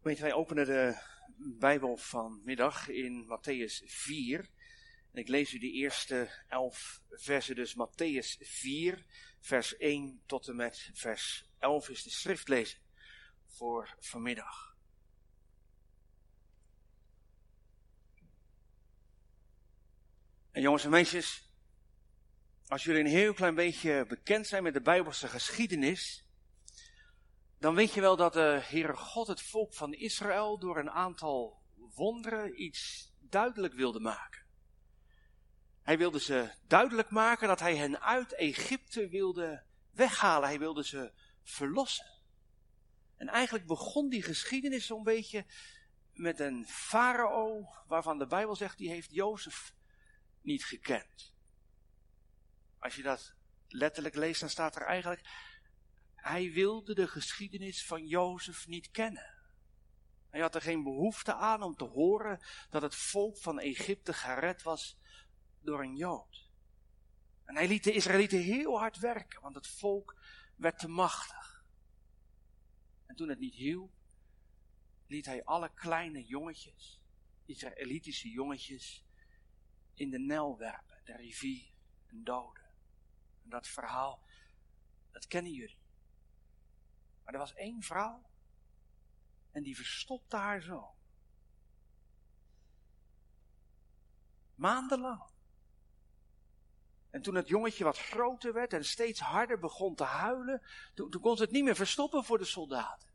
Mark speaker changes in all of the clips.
Speaker 1: Weet wij openen de Bijbel vanmiddag in Matthäus 4. En ik lees u de eerste elf versen, dus Matthäus 4, vers 1 tot en met vers 11 is de schriftlezing voor vanmiddag. En jongens en meisjes, als jullie een heel klein beetje bekend zijn met de Bijbelse geschiedenis, dan weet je wel dat de Heere God het volk van Israël door een aantal wonderen iets duidelijk wilde maken. Hij wilde ze duidelijk maken dat hij hen uit Egypte wilde weghalen. Hij wilde ze verlossen. En eigenlijk begon die geschiedenis zo'n beetje met een farao waarvan de Bijbel zegt die heeft Jozef niet gekend. Als je dat letterlijk leest, dan staat er eigenlijk hij wilde de geschiedenis van Jozef niet kennen. Hij had er geen behoefte aan om te horen dat het volk van Egypte gered was door een Jood. En hij liet de Israëlieten heel hard werken, want het volk werd te machtig. En toen het niet hielp, liet hij alle kleine jongetjes, Israëlitische jongetjes, in de Nel werpen, de rivier, en doden. En dat verhaal, dat kennen jullie. Maar er was één vrouw en die verstopte haar zo. Maandenlang. En toen het jongetje wat groter werd en steeds harder begon te huilen, toen, toen kon ze het niet meer verstoppen voor de soldaten.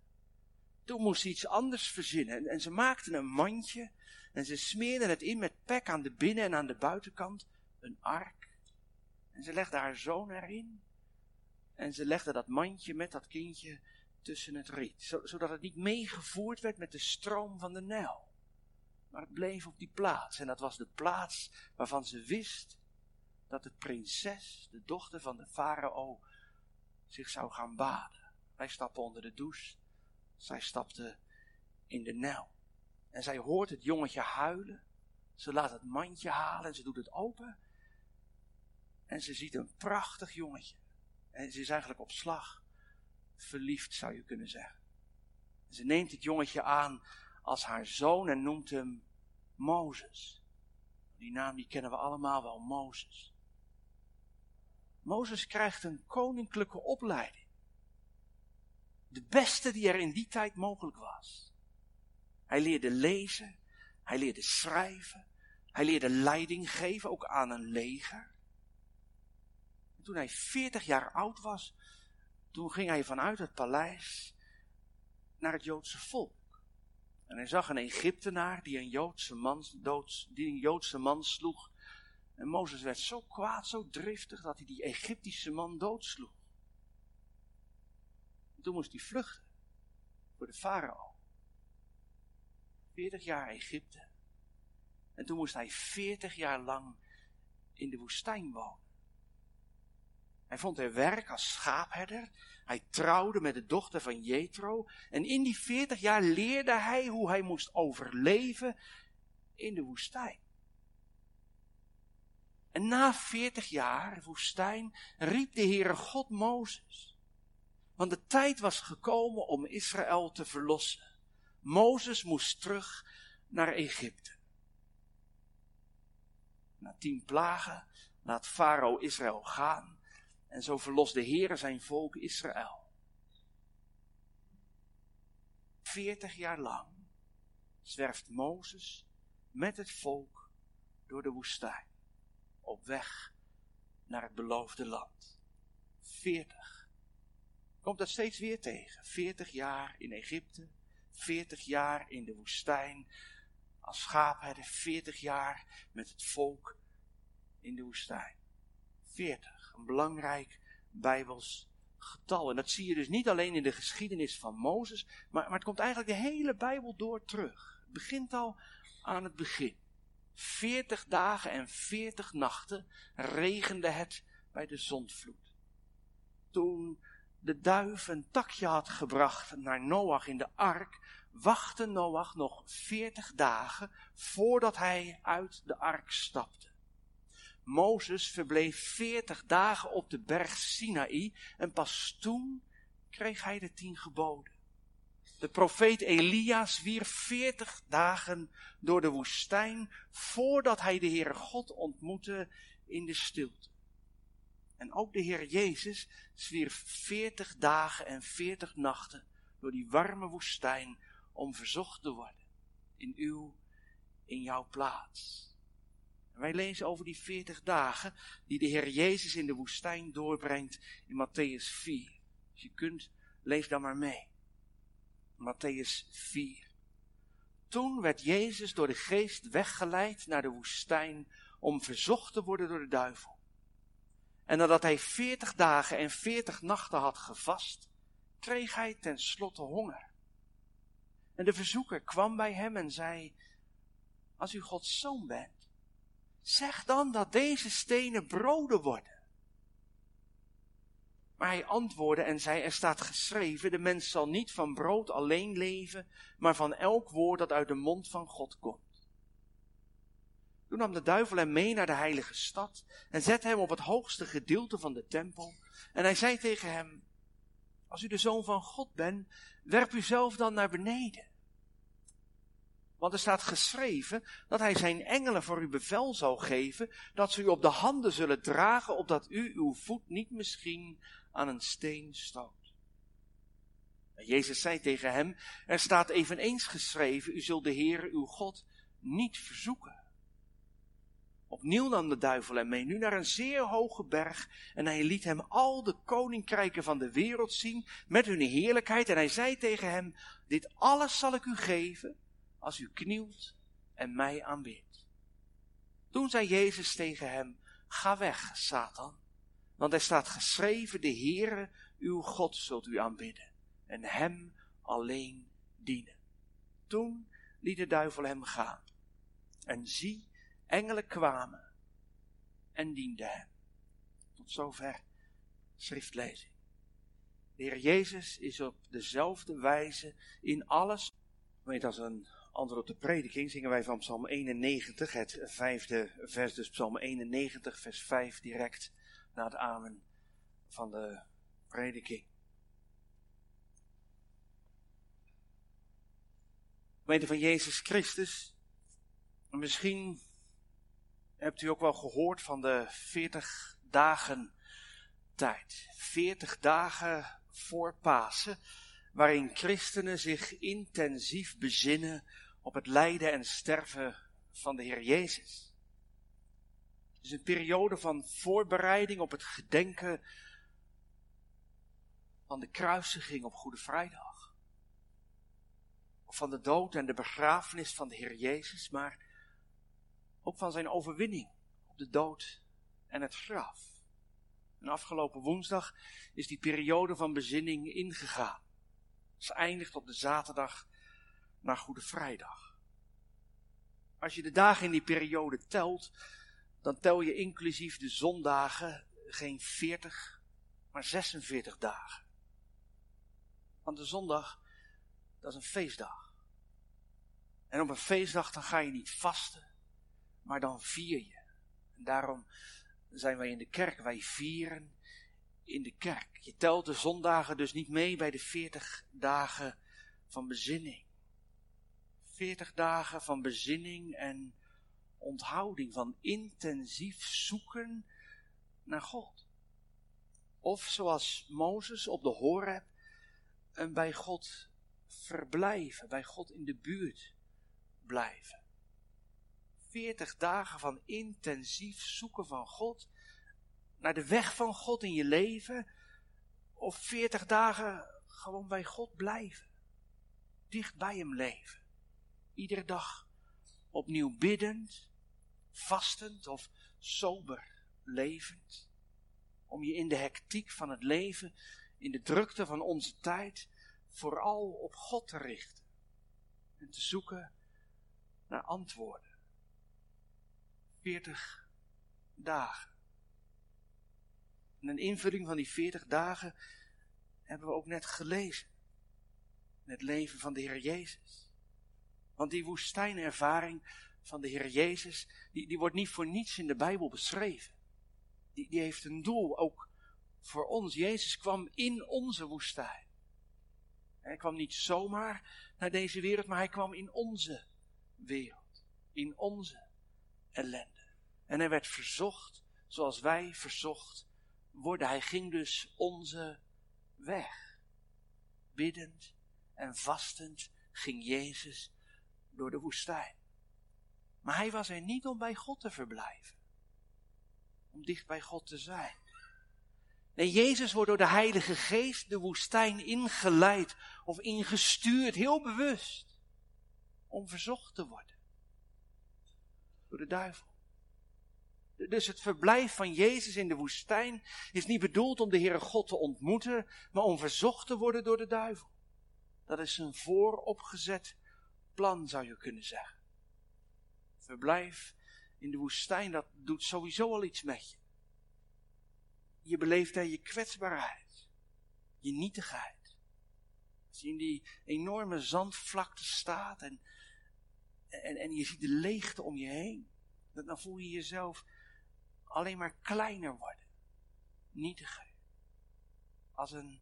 Speaker 1: Toen moest ze iets anders verzinnen. En, en ze maakten een mandje en ze smeerden het in met pek aan de binnen- en aan de buitenkant, een ark. En ze legde haar zoon erin. En ze legde dat mandje met dat kindje tussen het riet, zodat het niet meegevoerd werd met de stroom van de Nijl. Maar het bleef op die plaats en dat was de plaats waarvan ze wist dat de prinses, de dochter van de farao, zich zou gaan baden. Wij stappen onder de douche, zij stapte in de Nijl. En zij hoort het jongetje huilen, ze laat het mandje halen en ze doet het open. En ze ziet een prachtig jongetje. En ze is eigenlijk op slag verliefd, zou je kunnen zeggen. Ze neemt het jongetje aan als haar zoon en noemt hem Mozes. Die naam die kennen we allemaal wel, Mozes. Mozes krijgt een koninklijke opleiding. De beste die er in die tijd mogelijk was. Hij leerde lezen, hij leerde schrijven, hij leerde leiding geven, ook aan een leger. En toen hij 40 jaar oud was, toen ging hij vanuit het paleis naar het Joodse volk. En hij zag een Egyptenaar die een Joodse man, doods, die een Joodse man sloeg. En Mozes werd zo kwaad, zo driftig, dat hij die Egyptische man doodsloeg. En toen moest hij vluchten voor de farao. 40 jaar Egypte. En toen moest hij 40 jaar lang in de woestijn wonen. Hij vond er werk als schaapherder. Hij trouwde met de dochter van Jethro. En in die veertig jaar leerde hij hoe hij moest overleven in de woestijn. En na veertig jaar woestijn riep de Heere God Mozes. Want de tijd was gekomen om Israël te verlossen. Mozes moest terug naar Egypte. Na tien plagen laat Farao Israël gaan. En zo verlost de Heere zijn volk Israël. Veertig jaar lang zwerft Mozes met het volk door de woestijn. Op weg naar het beloofde land. Veertig. Komt dat steeds weer tegen. Veertig jaar in Egypte. Veertig jaar in de woestijn. Als schaapherder. Veertig jaar met het volk in de woestijn. Veertig een belangrijk Bijbels getal. En dat zie je dus niet alleen in de geschiedenis van Mozes, maar, maar het komt eigenlijk de hele Bijbel door terug. Het begint al aan het begin. Veertig dagen en veertig nachten regende het bij de zondvloed. Toen de duif een takje had gebracht naar Noach in de ark, wachtte Noach nog veertig dagen voordat hij uit de ark stapte. Mozes verbleef veertig dagen op de berg Sinaï en pas toen kreeg hij de tien geboden. De profeet Elia zwierf veertig dagen door de woestijn voordat hij de Heere God ontmoette in de stilte. En ook de Heer Jezus zwierf veertig dagen en veertig nachten door die warme woestijn om verzocht te worden in uw, in jouw plaats. Wij lezen over die veertig dagen die de Heer Jezus in de woestijn doorbrengt in Matthäus 4. Als je kunt, lees dan maar mee. Matthäus 4. Toen werd Jezus door de geest weggeleid naar de woestijn om verzocht te worden door de duivel. En nadat hij veertig dagen en veertig nachten had gevast, kreeg hij tenslotte honger. En de verzoeker kwam bij hem en zei, als u Gods zoon bent, zeg dan dat deze stenen broden worden. Maar hij antwoordde en zei, er staat geschreven, de mens zal niet van brood alleen leven, maar van elk woord dat uit de mond van God komt. Toen nam de duivel hem mee naar de heilige stad en zette hem op het hoogste gedeelte van de tempel. En hij zei tegen hem, als u de zoon van God bent, werp u zelf dan naar beneden. Want er staat geschreven dat hij zijn engelen voor u bevel zou geven, dat ze u op de handen zullen dragen, opdat u uw voet niet misschien aan een steen stoot. En Jezus zei tegen hem, er staat eveneens geschreven, u zult de Heer uw God niet verzoeken. Opnieuw nam de duivel hem mee, nu naar een zeer hoge berg, en hij liet hem al de koninkrijken van de wereld zien, met hun heerlijkheid, en hij zei tegen hem, dit alles zal ik u geven, als u knielt en mij aanbidt. Toen zei Jezus tegen hem, ga weg, Satan, want er staat geschreven, de Heere, uw God, zult u aanbidden, en hem alleen dienen. Toen liet de duivel hem gaan, en zie, engelen kwamen en dienden hem. Tot zover schriftlezing. De Heer Jezus is op dezelfde wijze in alles. Weet als een antwoord op de prediking zingen wij van Psalm 91, het vijfde vers, dus Psalm 91, vers 5, direct na het amen van de prediking. Gemeente van Jezus Christus, misschien hebt u ook wel gehoord van de 40 dagen tijd. 40 dagen voor Pasen, waarin christenen zich intensief bezinnen op het lijden en sterven van de Heer Jezus. Het is een periode van voorbereiding op het gedenken van de kruisiging op Goede Vrijdag. Of van de dood en de begrafenis van de Heer Jezus, maar ook van zijn overwinning op de dood en het graf. En afgelopen woensdag is die periode van bezinning ingegaan. Ze eindigt op de zaterdag naar Goede Vrijdag. Als je de dagen in die periode telt, dan tel je inclusief de zondagen geen 40, maar 46 dagen. Want de zondag, dat is een feestdag. En op een feestdag dan ga je niet vasten, maar dan vier je. En daarom zijn wij in de kerk, wij vieren in de kerk. Je telt de zondagen dus niet mee bij de 40 dagen van bezinning. 40 dagen van bezinning en onthouding, van intensief zoeken naar God. Of zoals Mozes op de Horeb, en bij God verblijven, bij God in de buurt blijven. 40 dagen van intensief zoeken van God, naar de weg van God in je leven, of 40 dagen gewoon bij God blijven, dicht bij Hem leven. Iedere dag opnieuw biddend, vastend of sober levend. Om je in de hectiek van het leven, in de drukte van onze tijd, vooral op God te richten. En te zoeken naar antwoorden. 40 dagen. En een invulling van die 40 dagen hebben we ook net gelezen. Het leven van de Heer Jezus. Want die woestijnervaring van de Heer Jezus, die, die wordt niet voor niets in de Bijbel beschreven. Die, die heeft een doel, ook voor ons. Jezus kwam in onze woestijn. Hij kwam niet zomaar naar deze wereld, maar hij kwam in onze wereld. In onze ellende. En hij werd verzocht zoals wij verzocht worden. Hij ging dus onze weg. Biddend en vastend ging Jezus door de woestijn. Maar hij was er niet om bij God te verblijven. Om dicht bij God te zijn. Nee, Jezus wordt door de Heilige Geest de woestijn ingeleid of ingestuurd, heel bewust, om verzocht te worden. Door de duivel. Dus het verblijf van Jezus in de woestijn is niet bedoeld om de Heere God te ontmoeten, maar om verzocht te worden door de duivel. Dat is een vooropgezet plan, zou je kunnen zeggen. Verblijf in de woestijn, dat doet sowieso al iets met je. Je beleeft daar je kwetsbaarheid, je nietigheid. Als je in die enorme zandvlakte staat en, en, en je ziet de leegte om je heen, dan voel je jezelf alleen maar kleiner worden, nietiger. Als een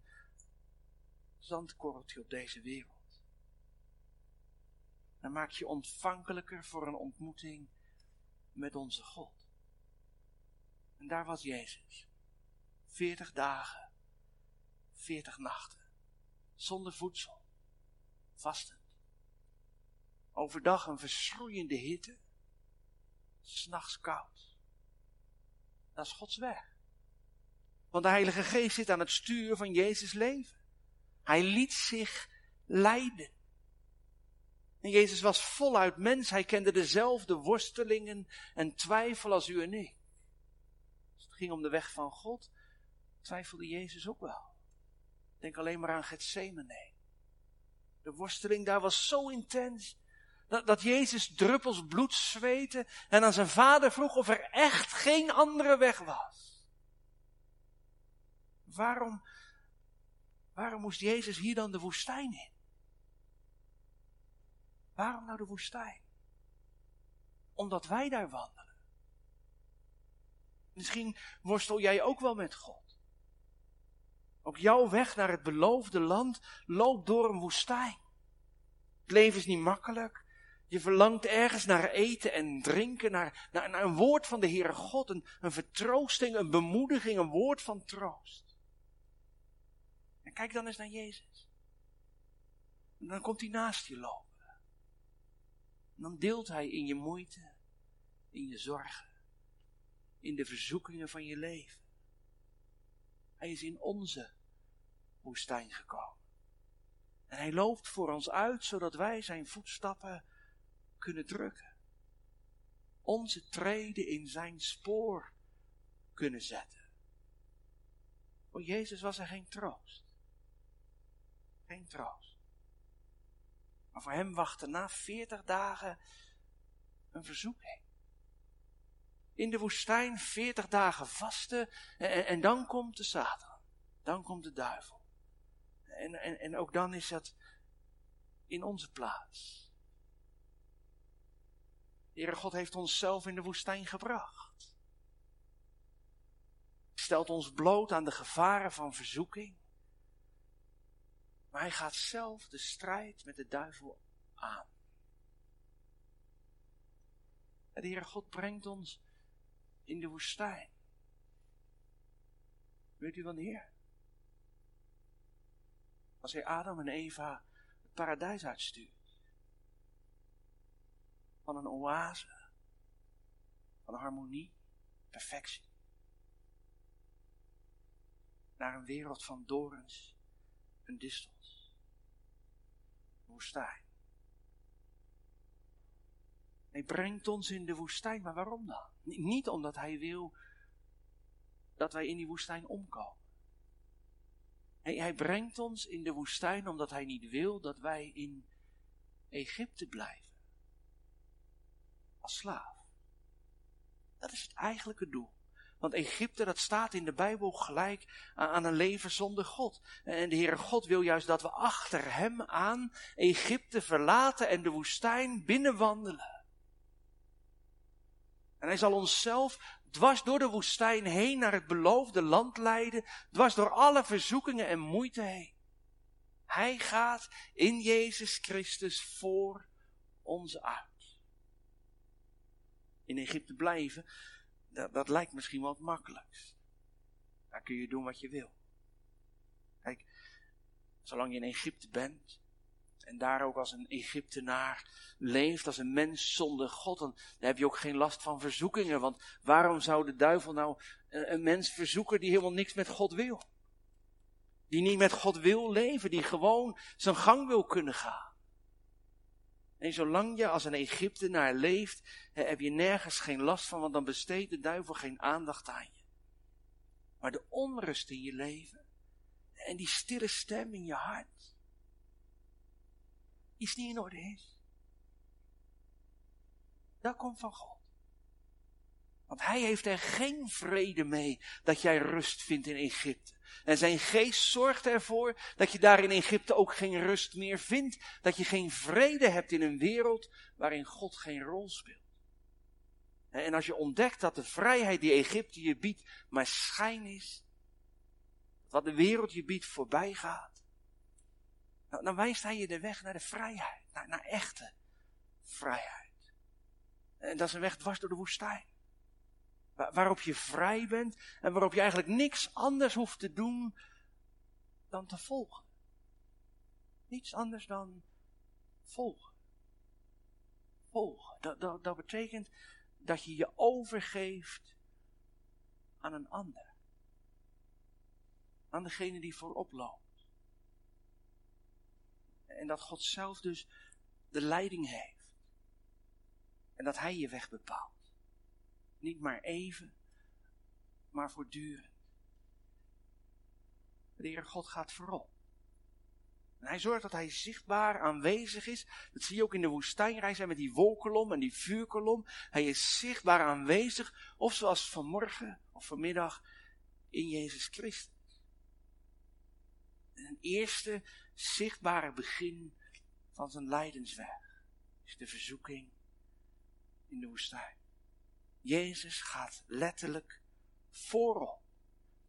Speaker 1: zandkorreltje op deze wereld. Dan maak je ontvankelijker voor een ontmoeting met onze God. En daar was Jezus. Veertig dagen, veertig nachten, zonder voedsel, vastend. Overdag een verschroeiende hitte, s'nachts koud. Dat is Gods weg. Want de Heilige Geest zit aan het stuur van Jezus' leven. Hij liet zich leiden. En Jezus was voluit mens. Hij kende dezelfde worstelingen en twijfel als u en ik. Als het ging om de weg van God, twijfelde Jezus ook wel. Denk alleen maar aan Gethsemane. De worsteling daar was zo intens. Dat, dat Jezus druppels bloed zweette en aan zijn vader vroeg of er echt geen andere weg was. Waarom, waarom moest Jezus hier dan de woestijn in? Waarom nou de woestijn? Omdat wij daar wandelen. Misschien worstel jij ook wel met God. Ook jouw weg naar het beloofde land loopt door een woestijn. Het leven is niet makkelijk. Je verlangt ergens naar eten en drinken, naar, naar, een woord van de Heere God, een, een vertroosting, een bemoediging, een woord van troost. En kijk dan eens naar Jezus. En dan komt hij naast je lopen. Dan deelt hij in je moeite, in je zorgen, in de verzoekingen van je leven. Hij is in onze woestijn gekomen. En hij loopt voor ons uit, zodat wij zijn voetstappen kunnen drukken. Onze treden in zijn spoor kunnen zetten. Voor Jezus was er geen troost. Geen troost. Maar voor hem wachtte na veertig dagen een verzoeking. In de woestijn veertig dagen vasten en, en, dan komt de Satan. Dan komt de duivel. En, en, en ook dan is dat in onze plaats. Heere God heeft ons zelf in de woestijn gebracht. Stelt ons bloot aan de gevaren van verzoeking. Maar hij gaat zelf de strijd met de duivel aan. En de Heere God brengt ons in de woestijn. Weet u wanneer? Als hij Adam en Eva het paradijs uitstuurt van een oase, van harmonie, perfectie. Naar een wereld van dorens en distels. Woestijn. Hij brengt ons in de woestijn, maar waarom dan? Niet omdat hij wil dat wij in die woestijn omkomen. Hij, hij brengt ons in de woestijn omdat hij niet wil dat wij in Egypte blijven als slaaf. Dat is het eigenlijke doel. Want Egypte, dat staat in de Bijbel gelijk aan een leven zonder God. En de Heere God wil juist dat we achter Hem aan Egypte verlaten en de woestijn binnenwandelen. En Hij zal onszelf dwars door de woestijn heen naar het beloofde land leiden, dwars door alle verzoekingen en moeite heen. Hij gaat in Jezus Christus voor ons uit. In Egypte blijven, dat, dat lijkt misschien wel het makkelijkst. Daar kun je doen wat je wil. Kijk, zolang je in Egypte bent, en daar ook als een Egyptenaar leeft, als een mens zonder God, dan, heb je ook geen last van verzoekingen. Want waarom zou de duivel nou een mens verzoeken die helemaal niks met God wil? Die niet met God wil leven, die gewoon zijn gang wil kunnen gaan. En zolang je als een Egyptenaar leeft, heb je nergens geen last van, want dan besteedt de duivel geen aandacht aan je. Maar de onrust in je leven en die stille stem in je hart, iets niet in orde is, dat komt van God. Want hij heeft er geen vrede mee dat jij rust vindt in Egypte. En zijn geest zorgt ervoor dat je daar in Egypte ook geen rust meer vindt. Dat je geen vrede hebt in een wereld waarin God geen rol speelt. En als je ontdekt dat de vrijheid die Egypte je biedt maar schijn is. Wat de wereld je biedt voorbij gaat. Nou, dan wijst hij je de weg naar de vrijheid. Naar, naar echte vrijheid. En dat is een weg dwars door de woestijn. Waarop je vrij bent en waarop je eigenlijk niks anders hoeft te doen dan te volgen. Niets anders dan volgen. Volgen. Dat, dat, dat betekent dat je je overgeeft aan een ander. Aan degene die voorop loopt. En dat God zelf dus de leiding heeft. En dat Hij je weg bepaalt. Niet maar even, maar voortdurend. De Heer God gaat voorop. En hij zorgt dat hij zichtbaar aanwezig is. Dat zie je ook in de woestijnreis met die wolkolom en die vuurkolom. Hij is zichtbaar aanwezig, of zoals vanmorgen of vanmiddag in Jezus Christus. een eerste zichtbare begin van zijn lijdensweg is de verzoeking in de woestijn. Jezus gaat letterlijk voorop.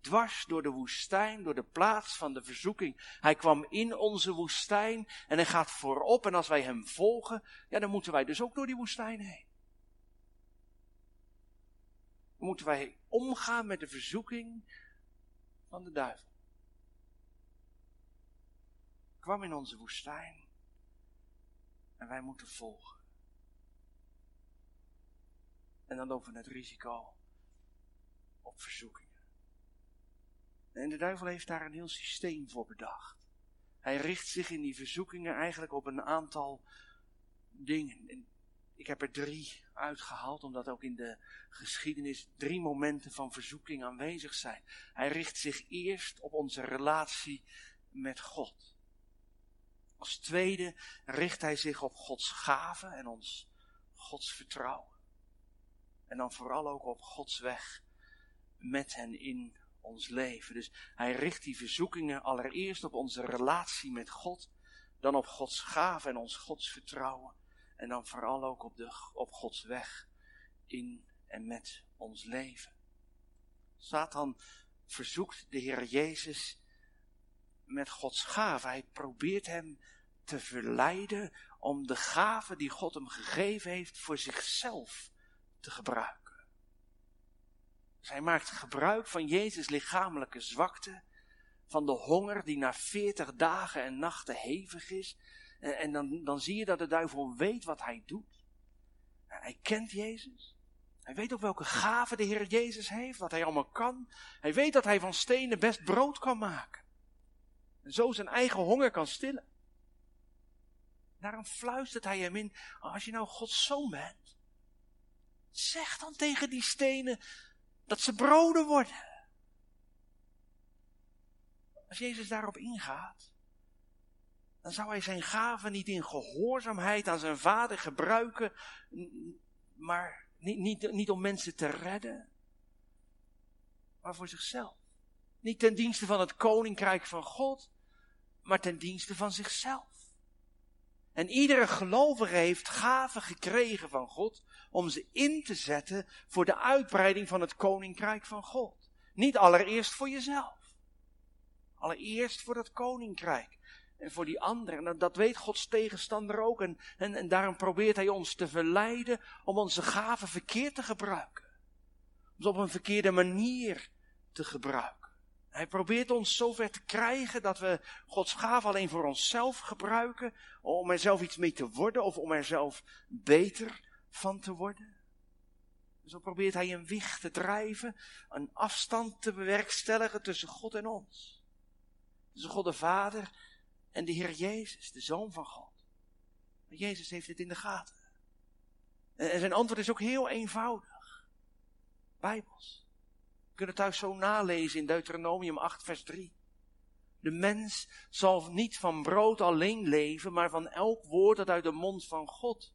Speaker 1: Dwars door de woestijn, door de plaats van de verzoeking. Hij kwam in onze woestijn en hij gaat voorop. En als wij hem volgen, ja, dan moeten wij dus ook door die woestijn heen. Dan moeten wij omgaan met de verzoeking van de duivel. kwam in onze woestijn en wij moeten volgen. En dan lopen we het risico op verzoekingen. En de duivel heeft daar een heel systeem voor bedacht. Hij richt zich in die verzoekingen eigenlijk op een aantal dingen. En ik heb er drie uitgehaald, omdat ook in de geschiedenis drie momenten van verzoeking aanwezig zijn. Hij richt zich eerst op onze relatie met God. Als tweede richt hij zich op Gods gaven en ons Gods vertrouwen. En dan vooral ook op Gods weg met hen in ons leven. Dus hij richt die verzoekingen allereerst op onze relatie met God, dan op Gods gave en ons Gods vertrouwen. En dan vooral ook op, de, op Gods weg in en met ons leven. Satan verzoekt de Heer Jezus met Gods gave. Hij probeert hem te verleiden om de gave die God hem gegeven heeft voor zichzelf te gebruiken. Hij maakt gebruik van Jezus' lichamelijke zwakte, van de honger die na veertig dagen en nachten hevig is. En, en dan, dan zie je dat de duivel weet wat hij doet. Hij kent Jezus. Hij weet ook welke gaven de Heer Jezus heeft, wat hij allemaal kan. Hij weet dat hij van stenen best brood kan maken. En zo zijn eigen honger kan stillen. Daarom fluistert hij hem in, als je nou Gods zoon bent, Zeg dan tegen die stenen dat ze broden worden. Als Jezus daarop ingaat, dan zou hij zijn gaven niet in gehoorzaamheid aan zijn vader gebruiken, maar niet, niet, niet om mensen te redden, maar voor zichzelf. Niet ten dienste van het koninkrijk van God, maar ten dienste van zichzelf. En iedere gelovige heeft gaven gekregen van God om ze in te zetten voor de uitbreiding van het koninkrijk van God. Niet allereerst voor jezelf. Allereerst voor dat koninkrijk. en voor die ander. En dat weet Gods tegenstander ook. En, en, en daarom probeert hij ons te verleiden om onze gaven verkeerd te gebruiken. Om op een verkeerde manier te gebruiken. Hij probeert ons zover te krijgen dat we Gods gaven alleen voor onszelf gebruiken, om er zelf iets mee te worden of om er zelf beter van te worden. Zo probeert hij een wicht te drijven, een afstand te bewerkstelligen tussen God en ons. Tussen God de Vader en de Heer Jezus, de Zoon van God. Maar Jezus heeft dit in de gaten. En zijn antwoord is ook heel eenvoudig. Bijbels. Kunnen thuis zo nalezen in Deuteronomium 8, vers 3. De mens zal niet van brood alleen leven, maar van elk woord dat uit de mond van God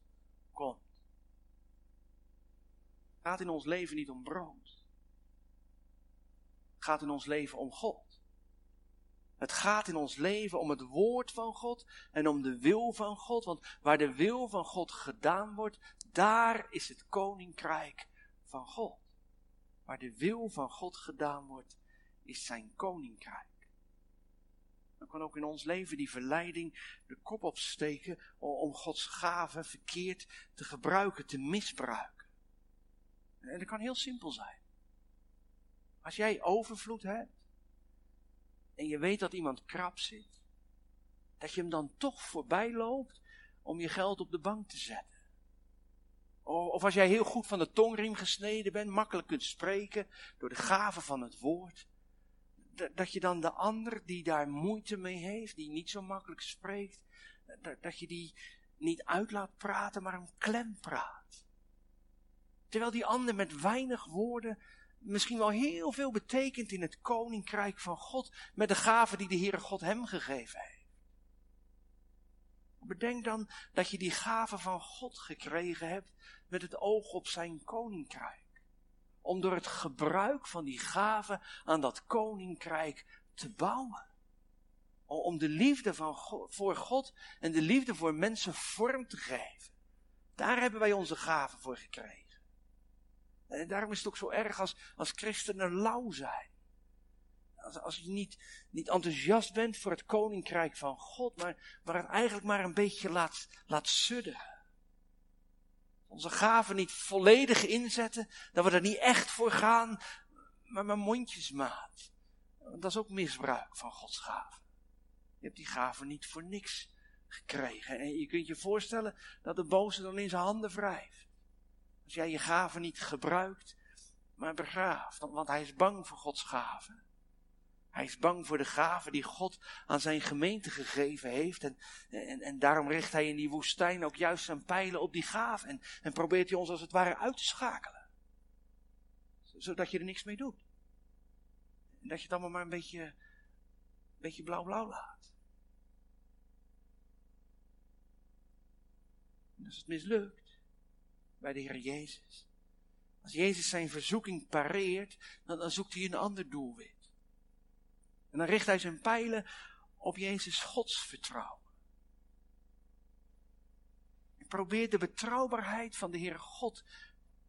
Speaker 1: komt. Het gaat in ons leven niet om brood. Het gaat in ons leven om God. Het gaat in ons leven om het woord van God en om de wil van God. Want waar de wil van God gedaan wordt, daar is het koninkrijk van God. Waar de wil van God gedaan wordt, is zijn koninkrijk. Dan kan ook in ons leven die verleiding de kop opsteken om Gods gaven verkeerd te gebruiken, te misbruiken. En dat kan heel simpel zijn. Als jij overvloed hebt en je weet dat iemand krap zit, dat je hem dan toch voorbij loopt om je geld op de bank te zetten. Of als jij heel goed van de tongriem gesneden bent, makkelijk kunt spreken door de gave van het woord, dat je dan de ander die daar moeite mee heeft, die niet zo makkelijk spreekt, dat je die niet uit laat praten, maar een klem praat. Terwijl die ander met weinig woorden misschien wel heel veel betekent in het koninkrijk van God, met de gave die de Heere God hem gegeven heeft. Bedenk dan dat je die gave van God gekregen hebt met het oog op zijn koninkrijk. Om door het gebruik van die gave aan dat koninkrijk te bouwen. Om de liefde van voor God en de liefde voor mensen vorm te geven. Daar hebben wij onze gaven voor gekregen. En daarom is het ook zo erg als, als christenen lauw zijn. Als, als je niet, niet enthousiast bent voor het koninkrijk van God, maar, maar het eigenlijk maar een beetje laat, laat sudderen. Onze gaven niet volledig inzetten, dat we er niet echt voor gaan, maar mijn mondjesmaat. Dat is ook misbruik van Gods gaven. Je hebt die gaven niet voor niks gekregen. En je kunt je voorstellen dat de boze dan in zijn handen wrijft. Als jij je gaven niet gebruikt, maar begraaft, want hij is bang voor Gods gaven. Hij is bang voor de gaven die God aan zijn gemeente gegeven heeft. En, en, en daarom richt hij in die woestijn ook juist zijn pijlen op die gaven. En, en probeert hij ons als het ware uit te schakelen. Zodat je er niks mee doet. En dat je het allemaal maar een beetje, een beetje blauw-blauw laat. En als het mislukt bij de Heer Jezus. Als Jezus zijn verzoeking pareert, dan, dan zoekt hij een ander doelwit. En dan richt hij zijn pijlen op Jezus Gods vertrouwen. Hij probeert de betrouwbaarheid van de Heer God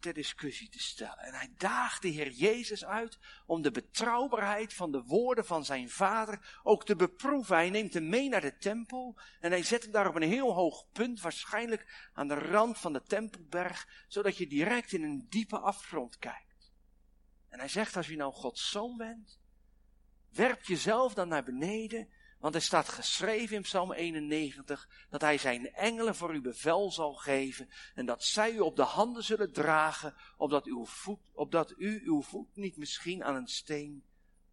Speaker 1: ter discussie te stellen. En hij daagt de Heer Jezus uit om de betrouwbaarheid van de woorden van zijn vader ook te beproeven. Hij neemt hem mee naar de tempel en hij zet hem daar op een heel hoog punt, waarschijnlijk aan de rand van de tempelberg, zodat je direct in een diepe afgrond kijkt. En hij zegt, als je nou Gods zoon bent, Werp jezelf dan naar beneden, want er staat geschreven in Psalm 91 dat hij zijn engelen voor u bevel zal geven en dat zij u op de handen zullen dragen, opdat, uw voet, opdat u uw voet niet misschien aan een steen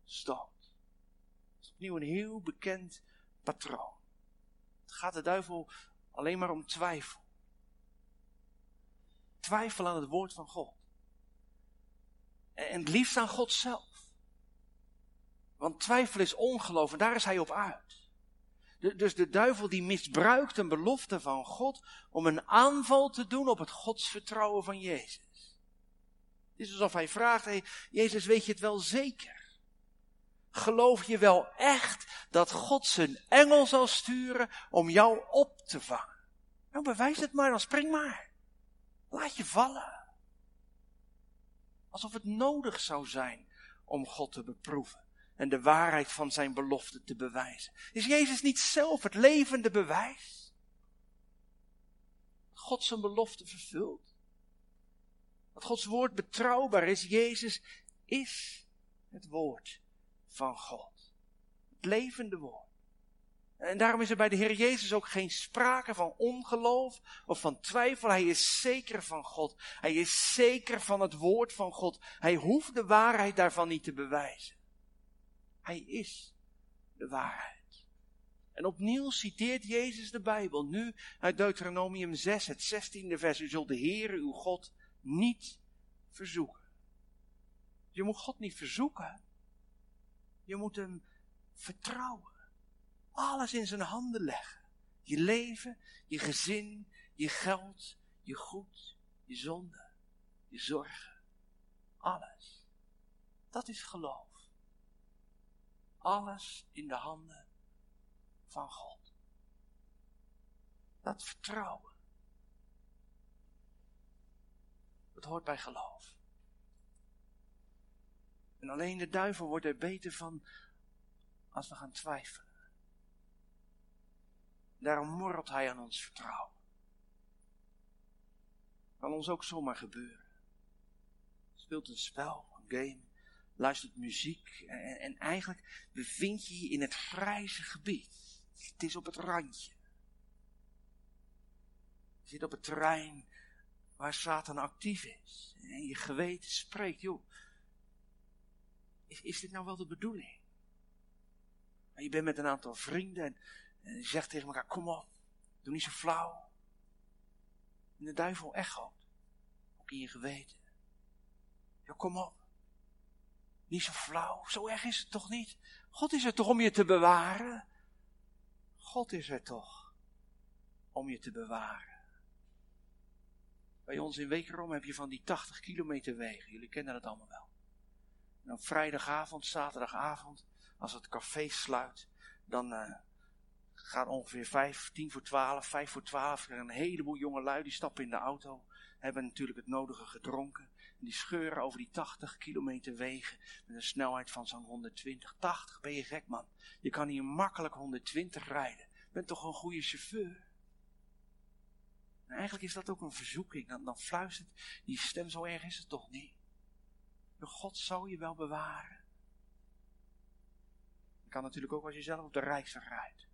Speaker 1: stoot. Dat is opnieuw een heel bekend patroon. Het gaat de duivel alleen maar om twijfel. Twijfel aan het woord van God. En het liefst aan God zelf. Want twijfel is ongeloof en daar is hij op uit. dus de duivel die misbruikt een belofte van God om een aanval te doen op het godsvertrouwen van Jezus. Het is alsof hij vraagt, Jezus weet je het wel zeker? Geloof je wel echt dat God zijn engel zal sturen om jou op te vangen? Nou bewijs het maar, dan spring maar. Laat je vallen. Alsof het nodig zou zijn om God te beproeven en de waarheid van zijn belofte te bewijzen. Is Jezus niet zelf het levende bewijs? God zijn belofte vervult. Dat Gods woord betrouwbaar is. Jezus is het woord van God. Het levende woord. En daarom is er bij de Heer Jezus ook geen sprake van ongeloof of van twijfel. Hij is zeker van God. Hij is zeker van het woord van God. Hij hoeft de waarheid daarvan niet te bewijzen. Hij is de waarheid. En opnieuw citeert Jezus de Bijbel, nu uit Deuteronomium 6, het 16e vers. U zult de Heer, uw God, niet verzoeken. Je moet God niet verzoeken. Je moet Hem vertrouwen. Alles in zijn handen leggen. Je leven, je gezin, je geld, je goed, je zonde, je zorgen. Alles. Dat is geloof. Alles in de handen van God. Dat vertrouwen. Dat hoort bij geloof. En alleen de duivel wordt er beter van als we gaan twijfelen. Daarom morrelt hij aan ons vertrouwen. Kan ons ook zomaar gebeuren. Speelt een spel, een game, luistert muziek en, en eigenlijk bevind je je in het grijze gebied. Het is op het randje. Je zit op het terrein waar Satan actief is. En je geweten spreekt, joh, is, is dit nou wel de bedoeling? En je bent met een aantal vrienden en, en je zegt tegen elkaar, kom op, doe niet zo flauw. En de duivel echoot, ook in je geweten. Ja, kom op. Niet zo flauw, zo erg is het toch niet? God is er toch om je te bewaren? God is er toch om je te bewaren. Bij ons in Wekerom heb je van die 80 kilometer wegen. Jullie kennen dat allemaal wel. En op vrijdagavond, zaterdagavond, als het café sluit, dan uh, gaat ongeveer vijf, tien voor twaalf, vijf voor twaalf, er een heleboel jonge lui die stappen in de auto, hebben natuurlijk het nodige gedronken. Die scheuren over die 80 kilometer wegen met een snelheid van zo'n 120. 80 ben je gek man. Je kan hier makkelijk 120 rijden. Je bent toch een goede chauffeur. En eigenlijk is dat ook een verzoeking. Dan, fluistert die stem, zo erg is het toch niet. God zal je wel bewaren. Dat kan natuurlijk ook als je zelf op de rijksweg rijdt.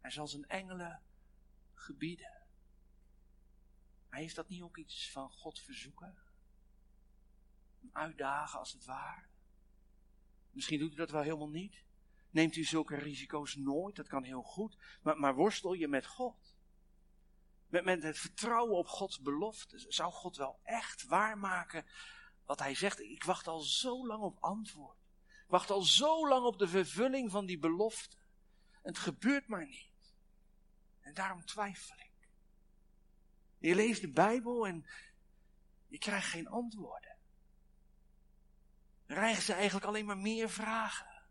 Speaker 1: Hij zal zijn engelen gebieden. Maar heeft dat niet ook iets van God verzoeken? Uitdagen als het ware? Misschien doet u dat wel helemaal niet. Neemt u zulke risico's nooit, dat kan heel goed. Maar, maar worstel je met God. Met, het vertrouwen op Gods belofte. Zou God wel echt waarmaken wat hij zegt? Ik wacht al zo lang op antwoord. Ik wacht al zo lang op de vervulling van die belofte. Het gebeurt maar niet. En daarom twijfel ik. Je leest de Bijbel en je krijgt geen antwoorden. Dan krijgen ze eigenlijk alleen maar meer vragen.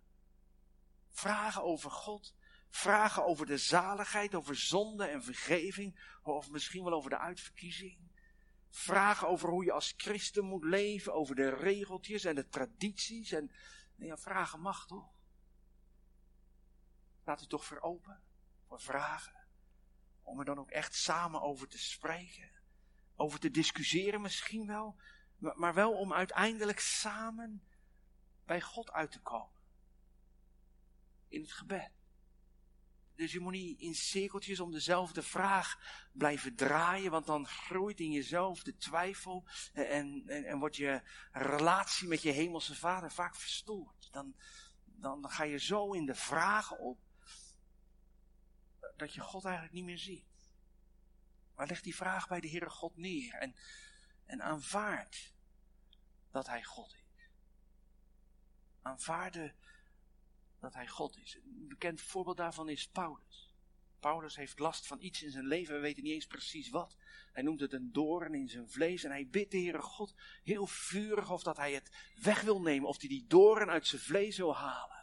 Speaker 1: Vragen over God, vragen over de zaligheid, over zonde en vergeving, of misschien wel over de uitverkiezing. Vragen over hoe je als christen moet leven, over de regeltjes en de tradities. En ja, vragen mag toch? Laat u toch voor open voor vragen. Om er dan ook echt samen over te spreken. Over te discussiëren misschien wel. Maar wel om uiteindelijk samen bij God uit te komen. In het gebed. Dus je moet niet in cirkeltjes om dezelfde vraag blijven draaien, want dan groeit in jezelf de twijfel en, en, en wordt je relatie met je hemelse vader vaak verstoord. Dan, dan ga je zo in de vragen op dat je God eigenlijk niet meer ziet. Maar leg die vraag bij de Heere God neer en, en aanvaard dat Hij God is. Aanvaarde dat Hij God is. Een bekend voorbeeld daarvan is Paulus. Paulus heeft last van iets in zijn leven, we weten niet eens precies wat. Hij noemt het een doorn in zijn vlees en hij bidt de Heere God heel vurig of dat hij het weg wil nemen, of hij die doorn uit zijn vlees wil halen.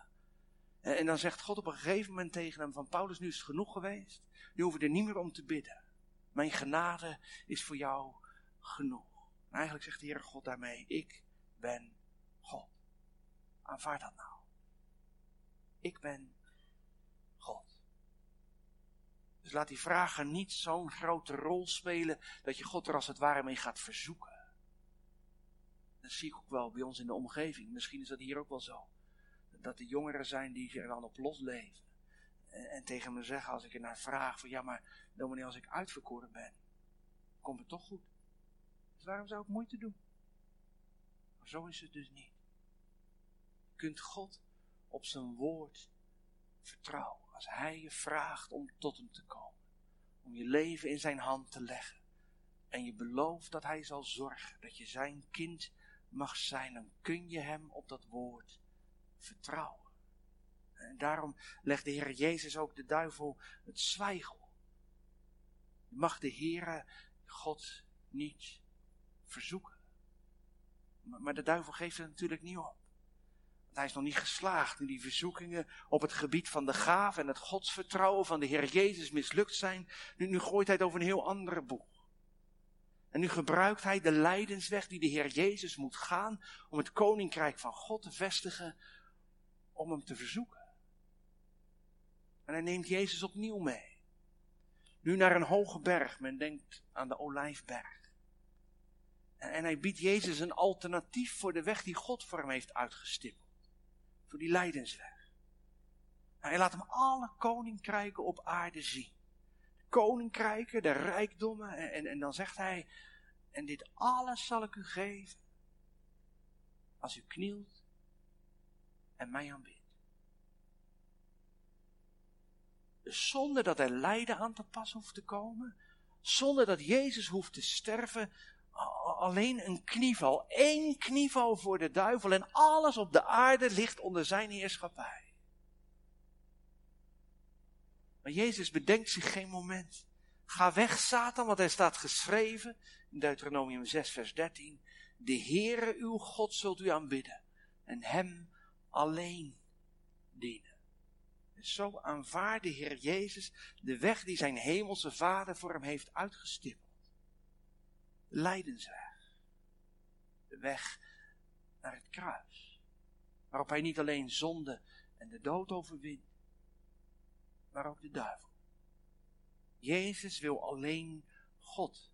Speaker 1: En dan zegt God op een gegeven moment tegen hem van Paulus, nu is het genoeg geweest. Nu hoeven er niet meer om te bidden. Mijn genade is voor jou genoeg. En eigenlijk zegt de Heere God daarmee, ik ben God. Aanvaard dat nou. Ik ben God. Dus laat die vragen niet zo'n grote rol spelen dat je God er als het ware mee gaat verzoeken. Dat zie ik ook wel bij ons in de omgeving. Misschien is dat hier ook wel zo. Dat de jongeren zijn die er dan op losleven. En, en tegen me zeggen als ik er naar vraag van ja maar dominee als ik uitverkoren ben, komt het toch goed. Dus waarom zou ik moeite doen? Maar zo is het dus niet. Je kunt God op zijn woord vertrouwen. Als hij je vraagt om tot hem te komen. Om je leven in zijn hand te leggen. En je belooft dat hij zal zorgen dat je zijn kind mag zijn. Dan kun je hem op dat woord vertrouwen. En daarom legt de Heer Jezus ook de duivel het zwijgel. Je mag de Heere God niet verzoeken. Maar de duivel geeft het natuurlijk niet op. Want hij is nog niet geslaagd in die verzoekingen op het gebied van de gaaf en het godsvertrouwen van de Heer Jezus mislukt zijn. Nu, nu gooit hij het over een heel andere boeg. En nu gebruikt hij de lijdensweg die de Heer Jezus moet gaan om het koninkrijk van God te vestigen, om hem te verzoeken. En hij neemt Jezus opnieuw mee. Nu naar een hoge berg, men denkt aan de Olijfberg. En hij biedt Jezus een alternatief voor de weg die God voor hem heeft uitgestippeld. Voor die lijdensweg. Hij laat hem alle koninkrijken op aarde zien. De koninkrijken, de rijkdommen. En, en, en dan zegt hij, en dit alles zal ik u geven. Als u knielt en mij aanbidt. Dus zonder dat er lijden aan te pas hoeft te komen. Zonder dat Jezus hoeft te sterven alleen een knieval, één knieval voor de duivel en alles op de aarde ligt onder zijn heerschappij. Maar Jezus bedenkt zich geen moment. Ga weg, Satan, want er staat geschreven in Deuteronomium 6, vers 13. De Heere uw God zult u aanbidden en hem alleen dienen. En zo aanvaarde Heer Jezus de weg die zijn hemelse Vader voor hem heeft uitgestippeld. Lijdensweg de weg naar het kruis. Waarop hij niet alleen zonde en de dood overwint, maar ook de duivel. Jezus wil alleen God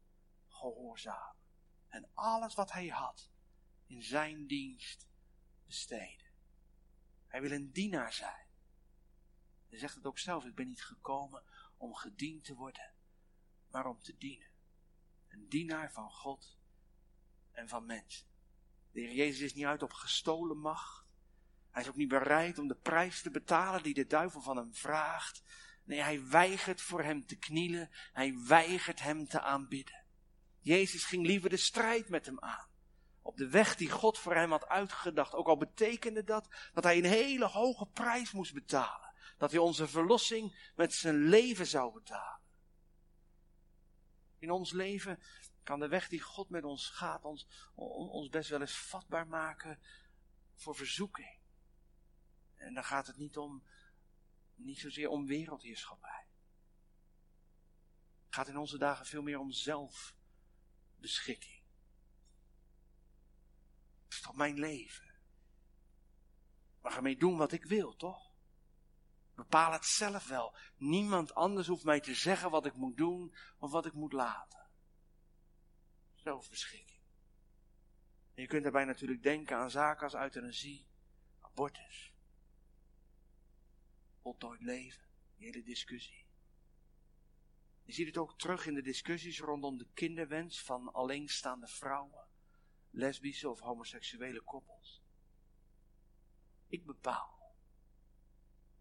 Speaker 1: gehoorzamen en alles wat hij had in zijn dienst besteden. Hij wil een dienaar zijn. Hij zegt het ook zelf, ik ben niet gekomen om gediend te worden, maar om te dienen. Een dienaar van God en van mensen. De Heer Jezus is niet uit op gestolen macht. Hij is ook niet bereid om de prijs te betalen die de duivel van hem vraagt. Nee, hij weigert voor hem te knielen. Hij weigert hem te aanbidden. Jezus ging liever de strijd met hem aan. Op de weg die God voor hem had uitgedacht. Ook al betekende dat dat hij een hele hoge prijs moest betalen. Dat hij onze verlossing met zijn leven zou betalen. In ons leven kan de weg die God met ons gaat ons, ons best wel eens vatbaar maken voor verzoeking. En dan gaat het niet om, niet zozeer om wereldheerschappij. Het gaat in onze dagen veel meer om zelfbeschikking. Toch mijn leven? Mag ermee doen wat ik wil, toch? Bepaal het zelf wel. Niemand anders hoeft mij te zeggen wat ik moet doen of wat ik moet laten zelfbeschikking. En je kunt daarbij natuurlijk denken aan zaken als euthanasie, abortus, voltooid leven, die hele discussie. Je ziet het ook terug in de discussies rondom de kinderwens van alleenstaande vrouwen, lesbische of homoseksuele koppels. Ik bepaal.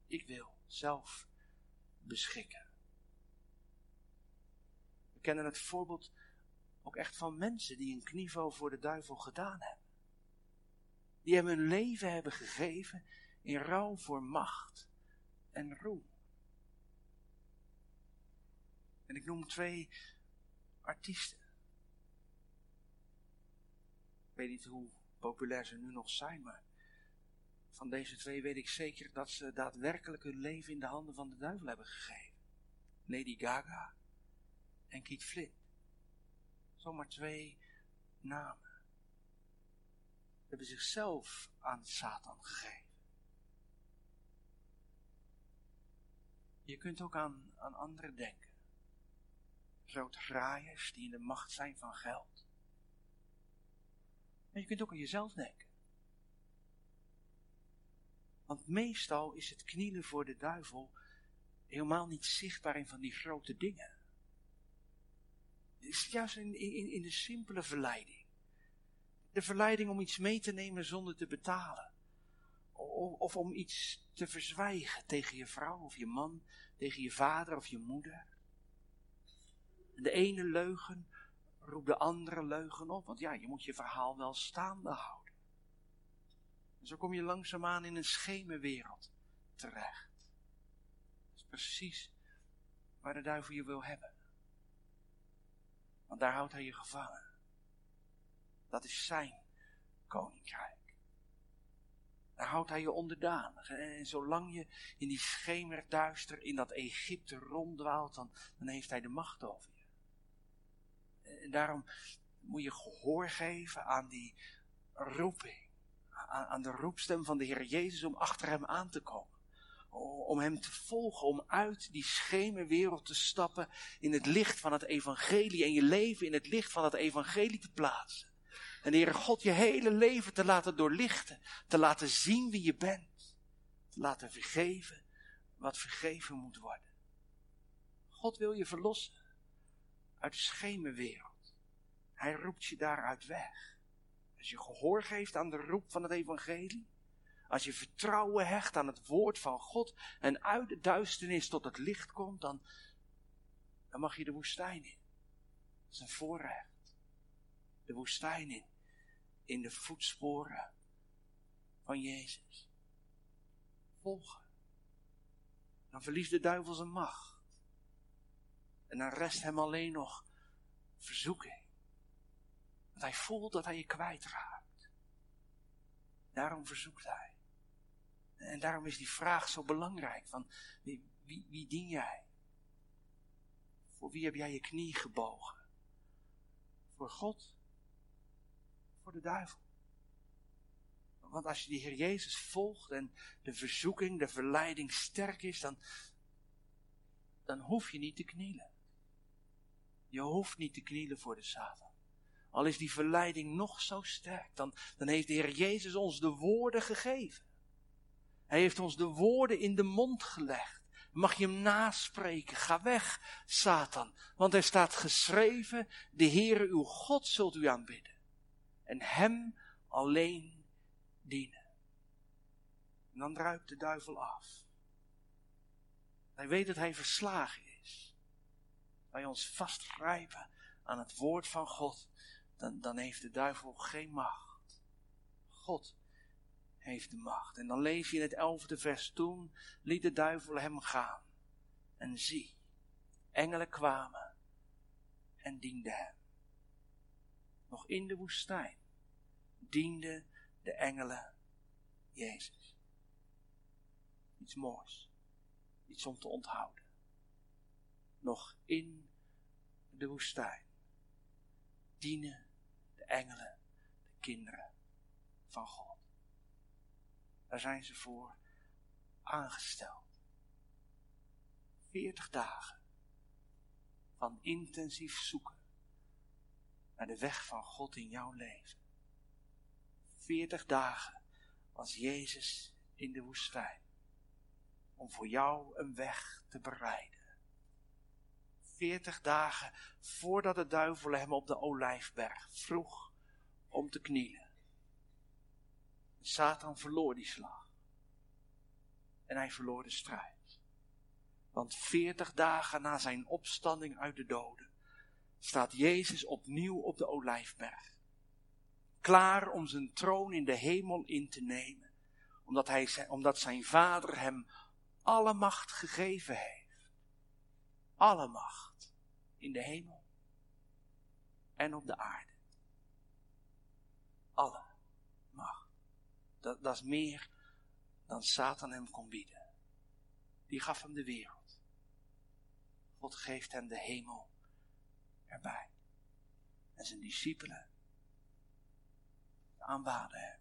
Speaker 1: Ik wil zelf beschikken. We kennen het voorbeeld ook echt van mensen die een knieval voor de duivel gedaan hebben. Die hem hun leven hebben gegeven in rouw voor macht en roem. En ik noem twee artiesten. Ik weet niet hoe populair ze nu nog zijn, maar van deze twee weet ik zeker dat ze daadwerkelijk hun leven in de handen van de duivel hebben gegeven. Lady Gaga en Keith Flint. Zomaar twee namen. hebben zichzelf aan Satan gegeven. Je kunt ook aan, aan anderen denken. Grote graaiers die in de macht zijn van geld. Maar je kunt ook aan jezelf denken. Want meestal is het knielen voor de duivel helemaal niet zichtbaar in van die grote dingen. Het is juist in, in, in de simpele verleiding. De verleiding om iets mee te nemen zonder te betalen. Of, of om iets te verzwijgen tegen je vrouw of je man, tegen je vader of je moeder. De ene leugen roept de andere leugen op, want ja, je moet je verhaal wel staande houden. En zo kom je langzaamaan in een schemerwereld terecht. Dat is precies waar de duivel je wil hebben. Want daar houdt hij je gevangen. Dat is zijn koninkrijk. Daar houdt hij je onderdanig. En zolang je in die schemerduister in dat Egypte ronddwaalt, dan, dan heeft hij de macht over. En daarom moet je gehoor geven aan die roeping. Aan, aan de roepstem van de Heer Jezus om achter hem aan te komen om hem te volgen, om uit die schemerwereld te stappen in het licht van het evangelie en je leven in het licht van het evangelie te plaatsen. En de Heere God je hele leven te laten doorlichten, te laten zien wie je bent, te laten vergeven wat vergeven moet worden. God wil je verlossen uit de schemerwereld. Hij roept je daaruit weg. Als je gehoor geeft aan de roep van het evangelie, als je vertrouwen hecht aan het woord van God en uit de duisternis tot het licht komt, dan, dan mag je de woestijn in. Dat is een voorrecht. De woestijn in. In de voetsporen van Jezus. Volgen. Dan verliest de duivel zijn macht. En dan rest hem alleen nog verzoeking. Want hij voelt dat hij je kwijtraakt. Daarom verzoekt hij. En daarom is die vraag zo belangrijk: van wie, wie, wie dien jij? Voor wie heb jij je knie gebogen? Voor God? Voor de duivel? Want als je die Heer Jezus volgt en de verzoeking, de verleiding sterk is, dan, dan hoef je niet te knielen. Je hoeft niet te knielen voor de Satan. Al is die verleiding nog zo sterk, dan, dan heeft de Heer Jezus ons de woorden gegeven. Hij heeft ons de woorden in de mond gelegd. Mag je hem naspreken? Ga weg, Satan. Want er staat geschreven, de Heere uw God zult u aanbidden. En hem alleen dienen. En dan druipt de duivel af. Hij weet dat hij verslagen is. Wij ons vastgrijpen aan het woord van God, dan, dan heeft de duivel geen macht. God heeft de macht. En dan lees je in het elfde vers, toen liet de duivel hem gaan. En zie, engelen kwamen en dienden hem. Nog in de woestijn dienden de engelen Jezus. Iets moois, iets om te onthouden. Nog in de woestijn dienen de engelen de kinderen van God. Daar zijn ze voor aangesteld. Veertig dagen van intensief zoeken naar de weg van God in jouw leven. Veertig dagen was Jezus in de woestijn om voor jou een weg te bereiden. Veertig dagen voordat de duivel hem op de olijfberg vroeg om te knielen. Satan verloor die slag. En hij verloor de strijd. Want veertig dagen na zijn opstanding uit de doden staat Jezus opnieuw op de olijfberg. Klaar om zijn troon in de hemel in te nemen. Omdat, hij, omdat zijn vader hem alle macht gegeven heeft. Alle macht in de hemel en op de aarde. Alle dat, dat is meer dan Satan hem kon bieden. Die gaf hem de wereld. God geeft hem de hemel erbij. En zijn discipelen aanbaden hem.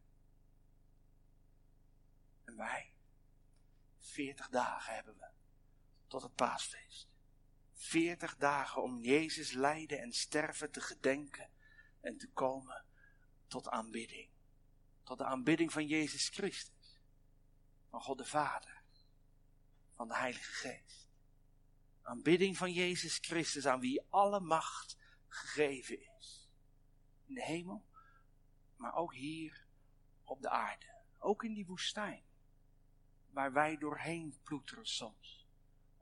Speaker 1: En wij, veertig dagen hebben we tot het paasfeest. Veertig dagen om Jezus lijden en sterven te gedenken en te komen tot aanbidding. Tot de aanbidding van Jezus Christus, van God de Vader, van de Heilige Geest. Aanbidding van Jezus Christus, aan wie alle macht gegeven is. In de hemel, maar ook hier op de aarde. Ook in die woestijn, waar wij doorheen ploeteren soms.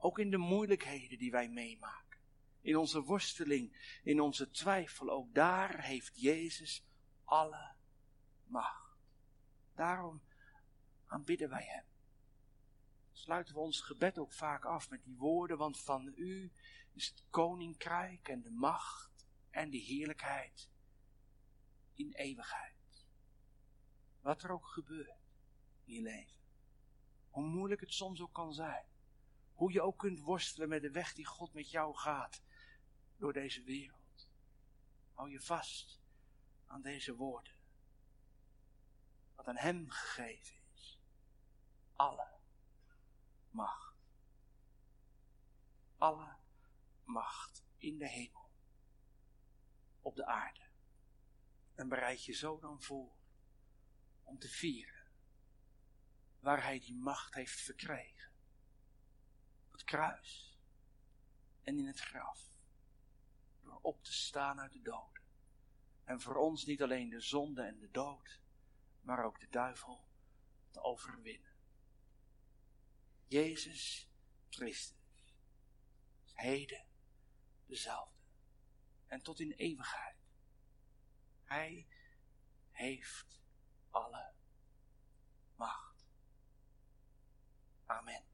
Speaker 1: Ook in de moeilijkheden die wij meemaken. In onze worsteling, in onze twijfel, ook daar heeft Jezus alle macht. Daarom aanbidden wij Hem. Sluiten we ons gebed ook vaak af met die woorden, want van U is het koninkrijk en de macht en de heerlijkheid in eeuwigheid. Wat er ook gebeurt in je leven. Hoe moeilijk het soms ook kan zijn. Hoe je ook kunt worstelen met de weg die God met jou gaat door deze wereld. Hou je vast aan deze woorden. Wat aan Hem gegeven is. Alle macht. Alle macht in de hemel. Op de aarde. En bereid je zo dan voor om te vieren waar hij die macht heeft verkregen. Kruis en in het graf. Door op te staan uit de doden. En voor ons niet alleen de zonde en de dood, maar ook de duivel te overwinnen. Jezus Christus is heden dezelfde en tot in eeuwigheid. Hij heeft alle macht. Amen.